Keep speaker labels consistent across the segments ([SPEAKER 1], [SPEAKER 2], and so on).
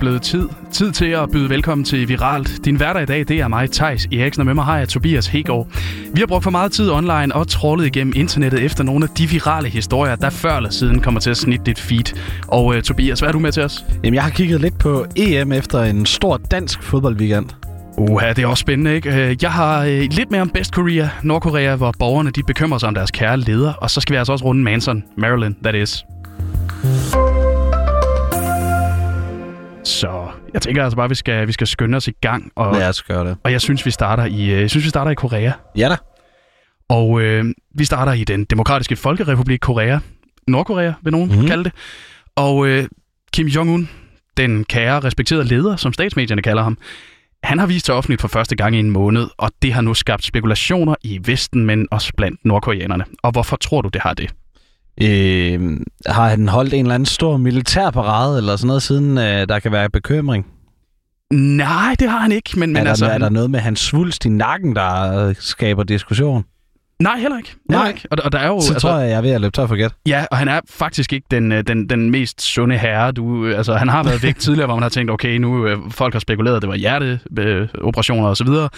[SPEAKER 1] blevet tid. Tid til at byde velkommen til Viralt. Din hverdag i dag, det er mig, Tejs Eriksen, og med mig har jeg Tobias Hegård. Vi har brugt for meget tid online og trålet igennem internettet efter nogle af de virale historier, der før eller siden kommer til at snitte dit feed. Og uh, Tobias, hvad er du med til os?
[SPEAKER 2] Jamen, jeg har kigget lidt på EM efter en stor dansk fodboldweekend.
[SPEAKER 1] Uha, det er også spændende, ikke? Øh, jeg har øh, lidt mere om Best Korea, Nordkorea, hvor borgerne de bekymrer sig om deres kære leder. Og så skal vi altså også runde Manson, Maryland, that is. Så jeg tænker altså bare, at vi skal, vi skal skynde os i gang. Og,
[SPEAKER 2] Lad os gøre det.
[SPEAKER 1] og jeg synes, vi starter i, øh, jeg synes, vi starter i Korea.
[SPEAKER 2] Ja da.
[SPEAKER 1] Og øh, vi starter i den demokratiske folkerepublik Korea. Nordkorea, vil nogen mm. kalde det. Og øh, Kim Jong-un, den kære, respekterede leder, som statsmedierne kalder ham, han har vist sig offentligt for første gang i en måned, og det har nu skabt spekulationer i Vesten, men også blandt nordkoreanerne. Og hvorfor tror du, det har det?
[SPEAKER 2] Øh, har han holdt en eller anden stor militærparade eller sådan noget, siden øh, der kan være bekymring?
[SPEAKER 1] Nej, det har han ikke, men, men
[SPEAKER 2] er, der,
[SPEAKER 1] altså...
[SPEAKER 2] er der noget med hans svulst i nakken, der øh, skaber diskussion?
[SPEAKER 1] Nej, heller ikke. Heller
[SPEAKER 2] Nej.
[SPEAKER 1] ikke. Og, og der er jo...
[SPEAKER 2] Så tror jeg, jeg er ved at løbe tør for gæt.
[SPEAKER 1] Ja, og han er faktisk ikke den, øh, den, den mest sunde herre. Du, øh, altså, han har været væk tidligere, hvor man har tænkt, okay, nu øh, folk har spekuleret, det var hjerteoperationer og så videre.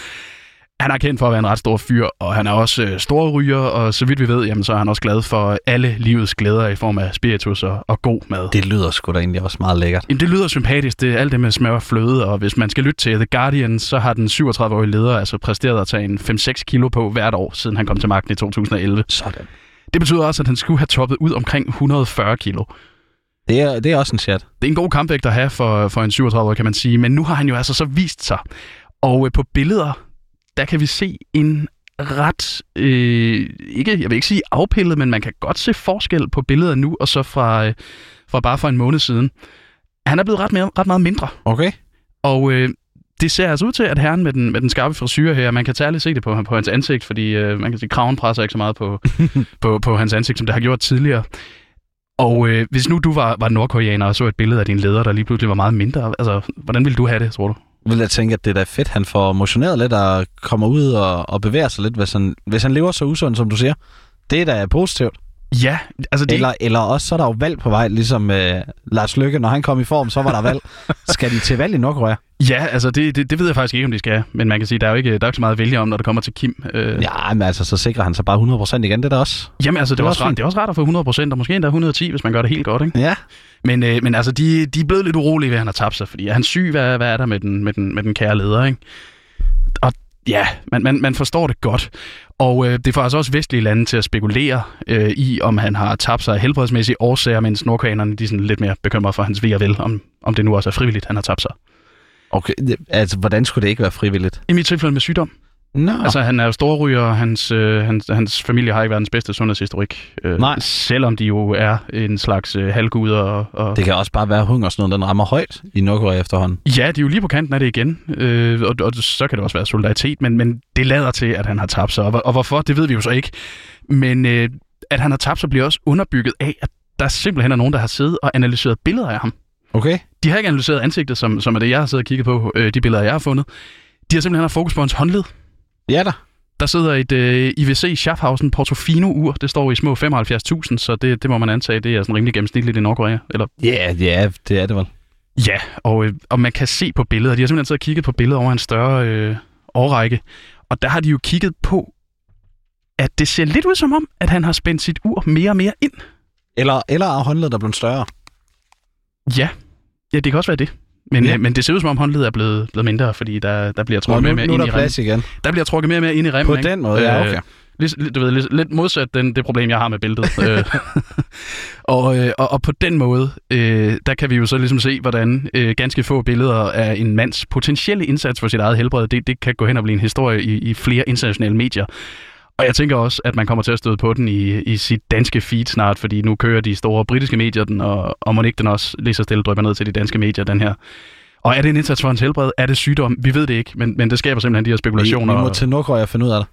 [SPEAKER 1] Han er kendt for at være en ret stor fyr, og han er også øh, stor ryger, og så vidt vi ved, jamen, så er han også glad for alle livets glæder i form af spiritus og, og god mad.
[SPEAKER 2] Det lyder sgu da egentlig også meget lækkert.
[SPEAKER 1] Jamen, det lyder sympatisk, det er alt det med smør og fløde, og hvis man skal lytte til The Guardian, så har den 37-årige leder altså præsteret at tage en 5-6 kilo på hvert år, siden han kom til magten i 2011.
[SPEAKER 2] Sådan.
[SPEAKER 1] Det betyder også, at han skulle have toppet ud omkring 140 kilo.
[SPEAKER 2] Det er, det er også en chat.
[SPEAKER 1] Det er en god kampvægt at have for, for en 37 kan man sige, men nu har han jo altså så vist sig. Og øh, på billeder, der kan vi se en ret, øh, ikke, jeg vil ikke sige afpillet, men man kan godt se forskel på billeder nu, og så fra, øh, fra bare for en måned siden. Han er blevet ret, mere, ret meget mindre,
[SPEAKER 2] Okay.
[SPEAKER 1] og øh, det ser altså ud til, at herren med den, med den skarpe frisyr her, man kan særligt se det på, på hans ansigt, fordi øh, man kan sige, at kraven presser ikke så meget på, på, på hans ansigt, som det har gjort tidligere. Og øh, hvis nu du var, var nordkoreaner og så et billede af din leder, der lige pludselig var meget mindre, altså, hvordan ville du have det, tror du?
[SPEAKER 2] Vil jeg tænke, at det er da fedt, han får motioneret lidt og kommer ud og, og bevæger sig lidt, hvis han, hvis han lever så usundt, som du siger. Det er da positivt.
[SPEAKER 1] Ja, altså det,
[SPEAKER 2] Eller, eller også så er der jo valg på vej, ligesom øh, Lars Lykke, når han kom i form, så var der valg. Skal de til valg i Nordkorea?
[SPEAKER 1] ja, altså det, det, det ved jeg faktisk ikke, om de skal, men man kan sige, der er jo ikke, der er ikke så meget at vælge om, når det kommer til Kim. Øh,
[SPEAKER 2] Ja, men altså, så sikrer han sig bare 100% igen, det er da også.
[SPEAKER 1] Jamen altså, det,
[SPEAKER 2] Det
[SPEAKER 1] er også
[SPEAKER 2] fint.
[SPEAKER 1] det er også rart at få 100%, og måske endda 110, hvis man gør det helt godt, ikke?
[SPEAKER 2] Ja.
[SPEAKER 1] Men, øh, men altså, de, de er blevet lidt urolige ved, at han har tabt sig, fordi er han syg, hvad, hvad er der med den, med, den, med den kære leder, ikke? Og ja, man, man, man forstår det godt. Og øh, det får altså også vestlige lande til at spekulere øh, i, om han har tabt sig af helbredsmæssige årsager, mens nordkoreanerne de er sådan lidt mere bekymrede for hans ved og vel, om, om det nu også er frivilligt, han har tabt sig.
[SPEAKER 2] Okay, altså, hvordan skulle det ikke være frivilligt?
[SPEAKER 1] I mit tilfælde med sygdom.
[SPEAKER 2] Nå,
[SPEAKER 1] Altså, han er jo storryger, og hans, øh, hans, hans familie har ikke verdens bedste sundhedshistorik. Øh,
[SPEAKER 2] Nej.
[SPEAKER 1] Selvom de jo er en slags øh, halvguder. Og, og...
[SPEAKER 2] det kan også bare være, at hungersnøden den rammer højt i Nordkorea efterhånden.
[SPEAKER 1] Ja, de er jo lige på kanten af det igen, øh, og, og så kan det også være solidaritet, men, men det lader til, at han har tabt sig, og, og hvorfor, det ved vi jo så ikke. Men øh, at han har tabt sig, bliver også underbygget af, at der simpelthen er nogen, der har siddet og analyseret billeder af ham.
[SPEAKER 2] Okay.
[SPEAKER 1] De har ikke analyseret ansigtet, som, som er det, jeg har siddet og kigget på, øh, de billeder, jeg har fundet. De har simpelthen haft fokus på hans håndled.
[SPEAKER 2] Ja da.
[SPEAKER 1] Der sidder et øh, IWC Schaffhausen Portofino-ur. Det står i små 75.000, så det, det må man antage, det er sådan rimelig gennemsnitligt i Nordkorea. Eller
[SPEAKER 2] Ja, ja, det er det vel.
[SPEAKER 1] Ja, og, øh, og man kan se på billeder. De har simpelthen siddet og kigget på billeder over en større øh, årrække. Og der har de jo kigget på, at det ser lidt ud som om, at han har spændt sit ur mere og mere ind.
[SPEAKER 2] Eller, eller er håndledet der blevet større?
[SPEAKER 1] Ja, ja det kan også være det. Men,
[SPEAKER 2] Ja.
[SPEAKER 1] øh, men det ser ud som om håndledet er blevet, blevet mindre, fordi der, der bliver trukket
[SPEAKER 2] nu,
[SPEAKER 1] mere og mere
[SPEAKER 2] nu er
[SPEAKER 1] ind i remmen.
[SPEAKER 2] igen.
[SPEAKER 1] Der bliver trukket mere og mere ind i remmen.
[SPEAKER 2] På
[SPEAKER 1] ikke?
[SPEAKER 2] den måde, ja,
[SPEAKER 1] Øh,
[SPEAKER 2] okay.
[SPEAKER 1] Lidt, du ved, lidt, lidt modsat den, det problem, jeg har med billedet. Øh, og, øh, og, og på den måde, øh, der kan vi jo så ligesom se, hvordan øh, ganske få billeder af en mands potentielle indsats for sit eget helbred, det, det kan gå hen og blive en historie i, i flere internationale medier. Og jeg tænker også, at man kommer til at støde på den i, i sit danske feed snart, fordi nu kører de store britiske medier den, og, og må ikke den også lige så stille drypper ned til de danske medier, den her. Og er det en indsats for hans helbred? Er det sygdom? Vi ved det ikke, men, men det skaber simpelthen de her
[SPEAKER 2] Vi,
[SPEAKER 1] spekulationer.
[SPEAKER 2] vi må til Nordkorea finde ud af det.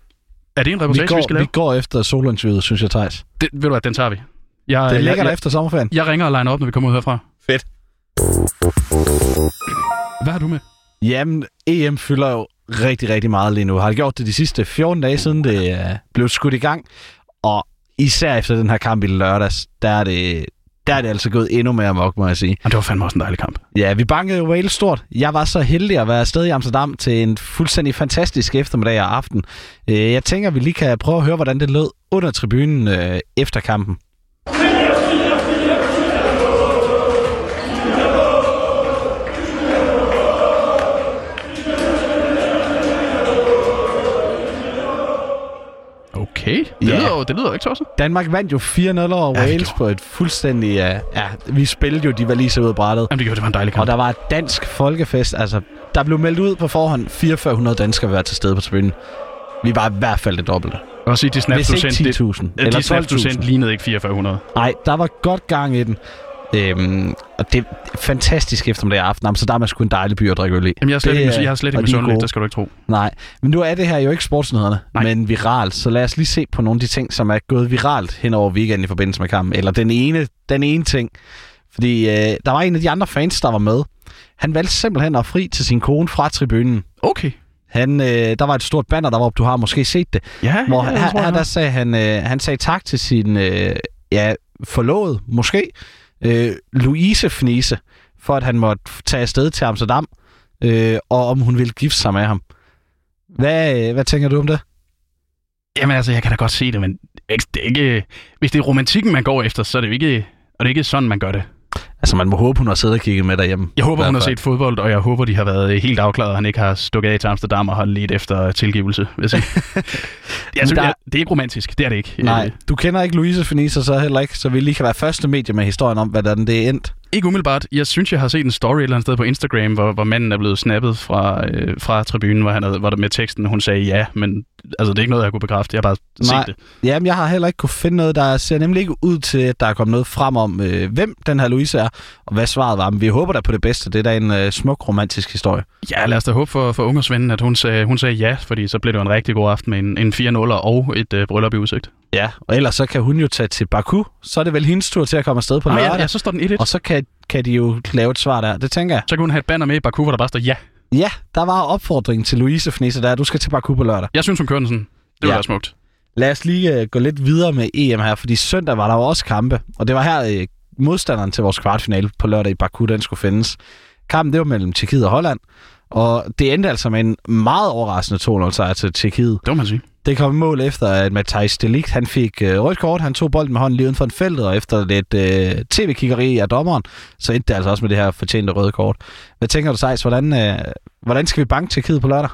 [SPEAKER 1] Er det en
[SPEAKER 2] Vi
[SPEAKER 1] reportage, vi,
[SPEAKER 2] går,
[SPEAKER 1] vi skal lave?
[SPEAKER 2] vi går efter solinterviewet, synes jeg, Thijs.
[SPEAKER 1] Det, ved du hvad, den tager vi. Jeg,
[SPEAKER 2] Det ligger der efter sommerferien.
[SPEAKER 1] jeg ringer og liner op, når vi kommer ud herfra.
[SPEAKER 2] Fedt.
[SPEAKER 1] Hvad har du med?
[SPEAKER 2] Jamen, EM fylder jo rigtig, rigtig meget lige nu. Har det gjort det de sidste 14 dage siden, det uh, blev skudt i gang. Og især efter den her kamp i lørdags, der er det, der er det altså gået endnu mere amok, må jeg sige.
[SPEAKER 1] Og det var fandme også en dejlig kamp.
[SPEAKER 2] Ja, vi bankede Wales stort. Jeg var så heldig at være afsted i Amsterdam til en fuldstændig fantastisk eftermiddag og aften. Øh, Jeg tænker, at vi lige kan prøve at høre, hvordan det lød under tribunen øh, efter kampen.
[SPEAKER 1] Det, lyder, ikke tosset.
[SPEAKER 2] Danmark vandt jo 4-0 over
[SPEAKER 1] Ja,
[SPEAKER 2] Wales på et fuldstændig... Ja, ja, vi spillede jo de valiser ud af brættet.
[SPEAKER 1] Jamen, det, gjorde, det var en dejlig kamp.
[SPEAKER 2] Og der var et dansk folkefest. Altså, der blev meldt ud på forhånd 4400 danskere være til stede på tribunen. Vi var i hvert fald det dobbelte.
[SPEAKER 1] Og sige, de snaps,
[SPEAKER 2] Hvis ikke
[SPEAKER 1] sendte,
[SPEAKER 2] 10.000.
[SPEAKER 1] det, de snaps, du sendte, lignede ikke 4400.
[SPEAKER 2] Nej, der var godt gang i den. Øhm, og det er fantastisk eftermiddag aften. Amsterdam er sgu en dejlig by at drikke øl i.
[SPEAKER 1] Jamen, jeg er slet
[SPEAKER 2] Det
[SPEAKER 1] ikke, jeg er slet ikke misundelig, det skal du ikke tro.
[SPEAKER 2] Nej, men nu er det her jo ikke sportsnyhederne,
[SPEAKER 1] Nej.
[SPEAKER 2] men viralt. Så lad os lige se på nogle af de ting, som er gået viralt hen over weekenden i forbindelse med kampen. Eller den ene, den ene ting. Fordi øh, der var en af de andre fans, der var med. Han valgte simpelthen at fri til sin kone fra tribunen.
[SPEAKER 1] Okay.
[SPEAKER 2] Han, øh, der var et stort banner, der var, du har måske set det.
[SPEAKER 1] Ja,
[SPEAKER 2] Hvor
[SPEAKER 1] ja, jeg
[SPEAKER 2] her, her, der
[SPEAKER 1] har.
[SPEAKER 2] sagde han, øh, han sagde tak til sin øh, ja, forlovede, måske, øh, Louise Fnise, for at han måtte tage afsted til Amsterdam, øh, og om hun ville gifte sig med ham. Hvad, øh, hvad tænker du om det?
[SPEAKER 1] Jamen altså, jeg kan da godt se det, men det er ikke, hvis det er romantikken, man går efter, så er det jo ikke, og det er ikke sådan, man gør det.
[SPEAKER 2] Altså, man må håbe, hun har siddet og kigget med derhjemme.
[SPEAKER 1] Jeg håber, hun har set fodbold, og jeg håber, de har været helt afklaret, og han ikke har stukket af til Amsterdam og har lidt efter tilgivelse. Vil jeg sige. jeg synes,
[SPEAKER 2] der-
[SPEAKER 1] jeg, det er ikke romantisk, det er det ikke.
[SPEAKER 2] Nej,
[SPEAKER 1] Øh,
[SPEAKER 2] du kender ikke Louise Fnise så heller ikke, så vi lige kan være første medie med historien om, hvordan det er endt.
[SPEAKER 1] Ikke umiddelbart. Jeg synes, jeg har set en story et eller andet sted på Instagram, hvor, hvor manden er blevet snappet fra, øh, fra tribunen, hvor, han havde, hvor der med teksten, hun sagde ja, men altså, det er ikke noget, jeg kunne bekræfte. Jeg har bare
[SPEAKER 2] Nej.
[SPEAKER 1] set det.
[SPEAKER 2] Jamen, jeg har heller ikke kunne finde noget, der ser nemlig ikke ud til, at der er kommet noget frem om, øh, hvem den her Louise er, og hvad svaret var. Men vi håber da på det bedste. Det er da en øh, smuk romantisk historie.
[SPEAKER 1] Ja, lad os da håbe for, for ungersvenden, at hun sagde, hun sagde ja, fordi så blev det jo en rigtig god aften med en, en 4 0 og et øh, bryllup i udsigt.
[SPEAKER 2] Ja, og ellers så kan hun jo tage til Baku. Så er det vel hendes tur til at komme afsted på
[SPEAKER 1] Ah,
[SPEAKER 2] lørdag.
[SPEAKER 1] ja, ja, så står den 1-1.
[SPEAKER 2] Og så kan, kan de jo lave et svar der. Det tænker jeg.
[SPEAKER 1] Så kan hun have et banner med i Baku, hvor der bare står ja.
[SPEAKER 2] Ja, der var opfordringen til Louise Fnise der. Du skal til Baku på lørdag.
[SPEAKER 1] Jeg synes, hun kører den sådan. Det ville
[SPEAKER 2] Ja.
[SPEAKER 1] være smukt.
[SPEAKER 2] Lad os lige øh, gå lidt videre med EM her, fordi søndag var der jo også kampe, og det var her øh, modstanderen til vores kvartfinale på lørdag i Baku, den skulle findes. Kampen, det var mellem Tjekkiet og Holland, og det endte altså med en meget overraskende 2-0 sejr til Tjekkiet.
[SPEAKER 1] Det må man sige.
[SPEAKER 2] Det kom mål efter, at Matthijs Delict, han fik øh, rødt kort, han tog bolden med hånden lige uden for en feltet, og efter lidt øh, tv-kiggeri af dommeren, så endte det altså også med det her fortjente røde kort. Hvad tænker du, Sejs? Hvordan, øh, hvordan skal vi banke Tjekkiet på lørdag?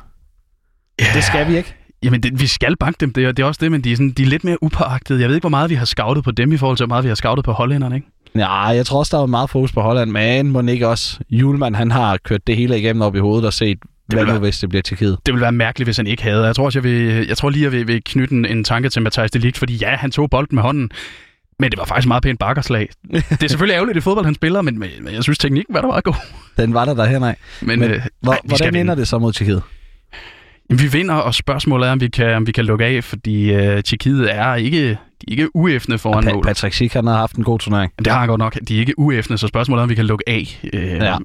[SPEAKER 1] Ja.
[SPEAKER 2] Det skal vi ikke.
[SPEAKER 1] Jamen, det, vi skal banke dem. Det det er også det, men de er, sådan, de er lidt mere upåagtede. Jeg ved ikke, hvor meget vi har scoutet på dem i forhold til, hvor meget vi har scoutet på hollænderne, ikke?
[SPEAKER 2] Ja, jeg tror også, der var meget fokus på Holland, men må ikke også. Julemand, han har kørt det hele igennem op i hovedet og set, hvad
[SPEAKER 1] vil
[SPEAKER 2] nu
[SPEAKER 1] være-
[SPEAKER 2] hvis det bliver Tjekkiet.
[SPEAKER 1] Det ville være mærkeligt, hvis han ikke havde. Jeg tror også, jeg, vil, jeg tror lige, jeg vil, vil knytte en, en tanke til Matthijs Delict, fordi ja, han tog bolden med hånden, men det var faktisk meget pænt bakkerslag. det er selvfølgelig ærgerligt i fodbold, han spiller, men, men jeg synes, teknikken var der meget god.
[SPEAKER 2] Den var der derhen af.
[SPEAKER 1] Men,
[SPEAKER 2] Men
[SPEAKER 1] øh,
[SPEAKER 2] Hvor,
[SPEAKER 1] ej,
[SPEAKER 2] hvordan ender det så mod Tjekkiet?
[SPEAKER 1] Jamen, vi vinder, og spørgsmålet er, om vi kan, om vi kan lukke af, fordi øh, Tjekkiet er ikke, de er ikke uæfne foran
[SPEAKER 2] Pa-
[SPEAKER 1] mål.
[SPEAKER 2] Patrick Schick, han har haft en god turnering.
[SPEAKER 1] Det har han godt nok. De er ikke uæfne, så spørgsmålet er, om vi kan lukke af. Øh,
[SPEAKER 2] Ja.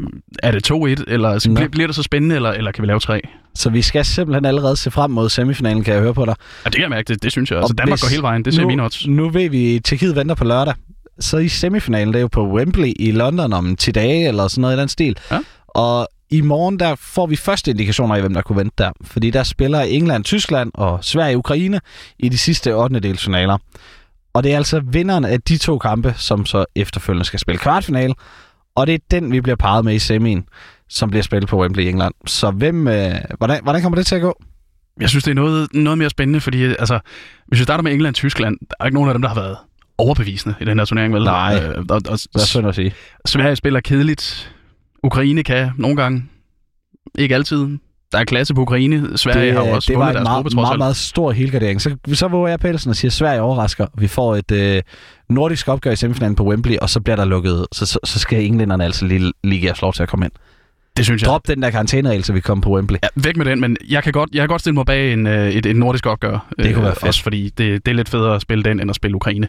[SPEAKER 1] Er det 2-1, eller
[SPEAKER 2] Nå.
[SPEAKER 1] bliver, bliver det så spændende, eller, eller kan vi lave 3?
[SPEAKER 2] Så vi skal simpelthen allerede se frem mod semifinalen, kan jeg høre på dig.
[SPEAKER 1] Ja, det kan jeg mærke, det, det synes jeg. Altså,
[SPEAKER 2] Og
[SPEAKER 1] Danmark
[SPEAKER 2] hvis-
[SPEAKER 1] går hele vejen, det ser
[SPEAKER 2] nu,
[SPEAKER 1] mine odds.
[SPEAKER 2] Nu ved vi, at Tjekkiet venter på lørdag. Så i semifinalen, det er jo på Wembley i London om 10 dage, eller sådan noget i den stil.
[SPEAKER 1] Ja.
[SPEAKER 2] Og i morgen, der får vi første indikationer af, hvem der kunne vente der. Fordi der spiller England, Tyskland og Sverige Ukraine i de sidste 8. delsfinaler. Og det er altså vinderen af de to kampe, som så efterfølgende skal spille kvartfinale. Og det er den, vi bliver parret med i semien, som bliver spillet på Wembley i England. Så hvem, øh, hvordan, hvordan kommer det til at gå?
[SPEAKER 1] Jeg synes, det er noget, noget mere spændende, fordi altså, hvis vi starter med England og Tyskland, der er ikke nogen af dem, der har været overbevisende i den her turnering, vel?
[SPEAKER 2] Nej.
[SPEAKER 1] Øh, og, og,
[SPEAKER 2] Hvad er synd at sige?
[SPEAKER 1] Sverige spiller kedeligt. Ukraine kan nogle gange. Ikke altid. Der er klasse på Ukraine. Sverige
[SPEAKER 2] det,
[SPEAKER 1] har jo også
[SPEAKER 2] det var en
[SPEAKER 1] deres
[SPEAKER 2] meget,
[SPEAKER 1] gruppe,
[SPEAKER 2] meget, meget stor helgardering. Så, så våger jeg pelsen og siger, at Sverige overrasker. Vi får et øh, nordisk opgør i semifinalen på Wembley, og så bliver der lukket. Så, så, så skal englænderne altså lige, lige give os lov til at komme ind.
[SPEAKER 1] Det synes jeg.
[SPEAKER 2] Drop den der karantæneregel, så vi kommer på Wembley.
[SPEAKER 1] Ja, væk med den, men jeg kan godt, jeg kan godt stille mig bag en, øh, et, et nordisk opgør.
[SPEAKER 2] Det kunne være
[SPEAKER 1] øh,
[SPEAKER 2] fedt.
[SPEAKER 1] Også fordi det, det er lidt federe at spille den, end at spille Ukraine.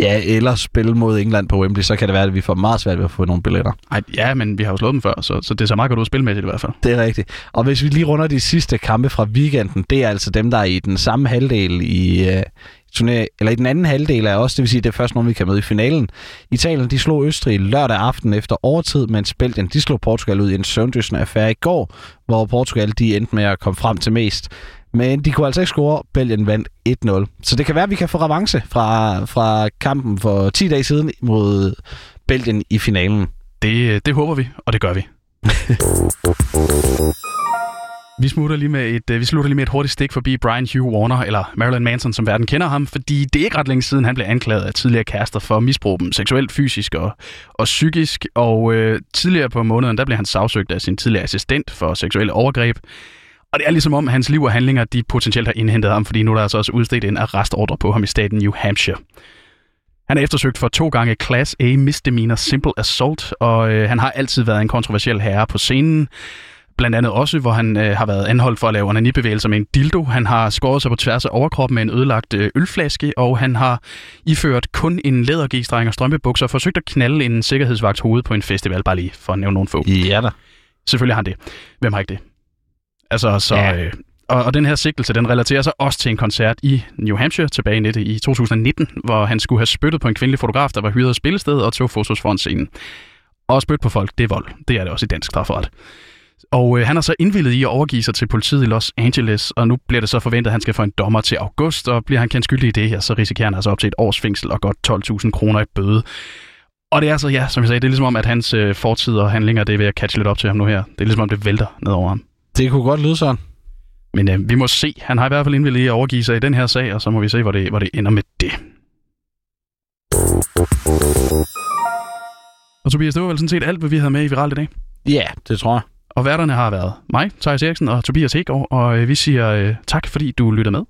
[SPEAKER 2] Ja, eller spille mod England på Wembley, så kan det være, at vi får meget svært ved at få nogle billetter.
[SPEAKER 1] Ej, ja, men vi har jo slået dem før, så, så det ser meget godt ud spilmæssigt i hvert fald.
[SPEAKER 2] Det er rigtigt. Og hvis vi lige runder de sidste kampe fra weekenden, det er altså dem, der er i den samme halvdel i, uh, turné, eller i den anden halvdel af os, det vil sige, det er først nogen, vi kan møde i finalen. Italien, de slog Østrig lørdag aften efter overtid, mens Belgien, de slog Portugal ud i en søvndysende affære i går, hvor Portugal, de endte med at komme frem til mest. Men de kunne altså ikke score. Belgien vandt 1-0. Så det kan være, at vi kan få revanche fra, fra kampen for 10 dage siden mod Belgien i finalen.
[SPEAKER 1] Det, det håber vi, og det gør vi. Vi smutter lige med et, øh, vi slutter lige med et hurtigt stik forbi Brian Hugh Warner, eller Marilyn Manson, som verden kender ham, fordi det er ikke ret længe siden, han blev anklaget af tidligere kærester for at misbruge dem seksuelt, fysisk og, og psykisk. Og øh, tidligere på måneden, der blev han sagsøgt af sin tidligere assistent for seksuelle overgreb. Og det er ligesom om, hans liv og handlinger, de potentielt har indhentet ham, fordi nu er der altså også udstedt en arrestordre på ham i staten New Hampshire. Han er eftersøgt for to gange Class A misdemeanor simple assault, og øh, han har altid været en kontroversiel herre på scenen. Blandt andet også, hvor han øh, har været anholdt for at lave onanibevægelser med en dildo. Han har skåret sig på tværs af overkroppen med en ødelagt øh, ølflaske, og han har iført kun en lædergestreng og strømpebukser og forsøgt at knalde en sikkerhedsvagts hoved på en festival, bare lige for at nævne nogle få.
[SPEAKER 2] Ja da.
[SPEAKER 1] Selvfølgelig har han det. Hvem har ikke det? Altså, så...
[SPEAKER 2] Ja.
[SPEAKER 1] Øh, og, og den her sigtelse, den relaterer sig også til en koncert i New Hampshire tilbage i, nettet i 2019, hvor han skulle have spyttet på en kvindelig fotograf, der var hyret af spillested og tog fotos foran scenen. Og spytte på folk, det er vold. Det er det også i dansk strafferet. Og øh, han har så indvillet i at overgive sig til politiet i Los Angeles, og nu bliver det så forventet, at han skal få en dommer til august, og bliver han kendt skyldig i det her, så risikerer han altså op til et års fængsel og godt 12.000 kroner i bøde. Og det er altså, ja, som jeg sagde, det er ligesom om, at hans øh, fortid og handlinger, det er ved at catche lidt op til ham nu her. Det er ligesom om, det vælter ned over ham.
[SPEAKER 2] Det kunne godt lyde sådan.
[SPEAKER 1] Men øh, vi må se. Han har i hvert fald indvillet i at overgive sig i den her sag, og så må vi se, hvor det, hvor det ender med det. Og Tobias, det var vel sådan set alt, hvad vi havde med i Viralt i dag.
[SPEAKER 2] Ja, det tror jeg.
[SPEAKER 1] Og værterne har været mig, Thijs Eriksen og Tobias Hegård, og øh, vi siger øh, tak, fordi du lytter med.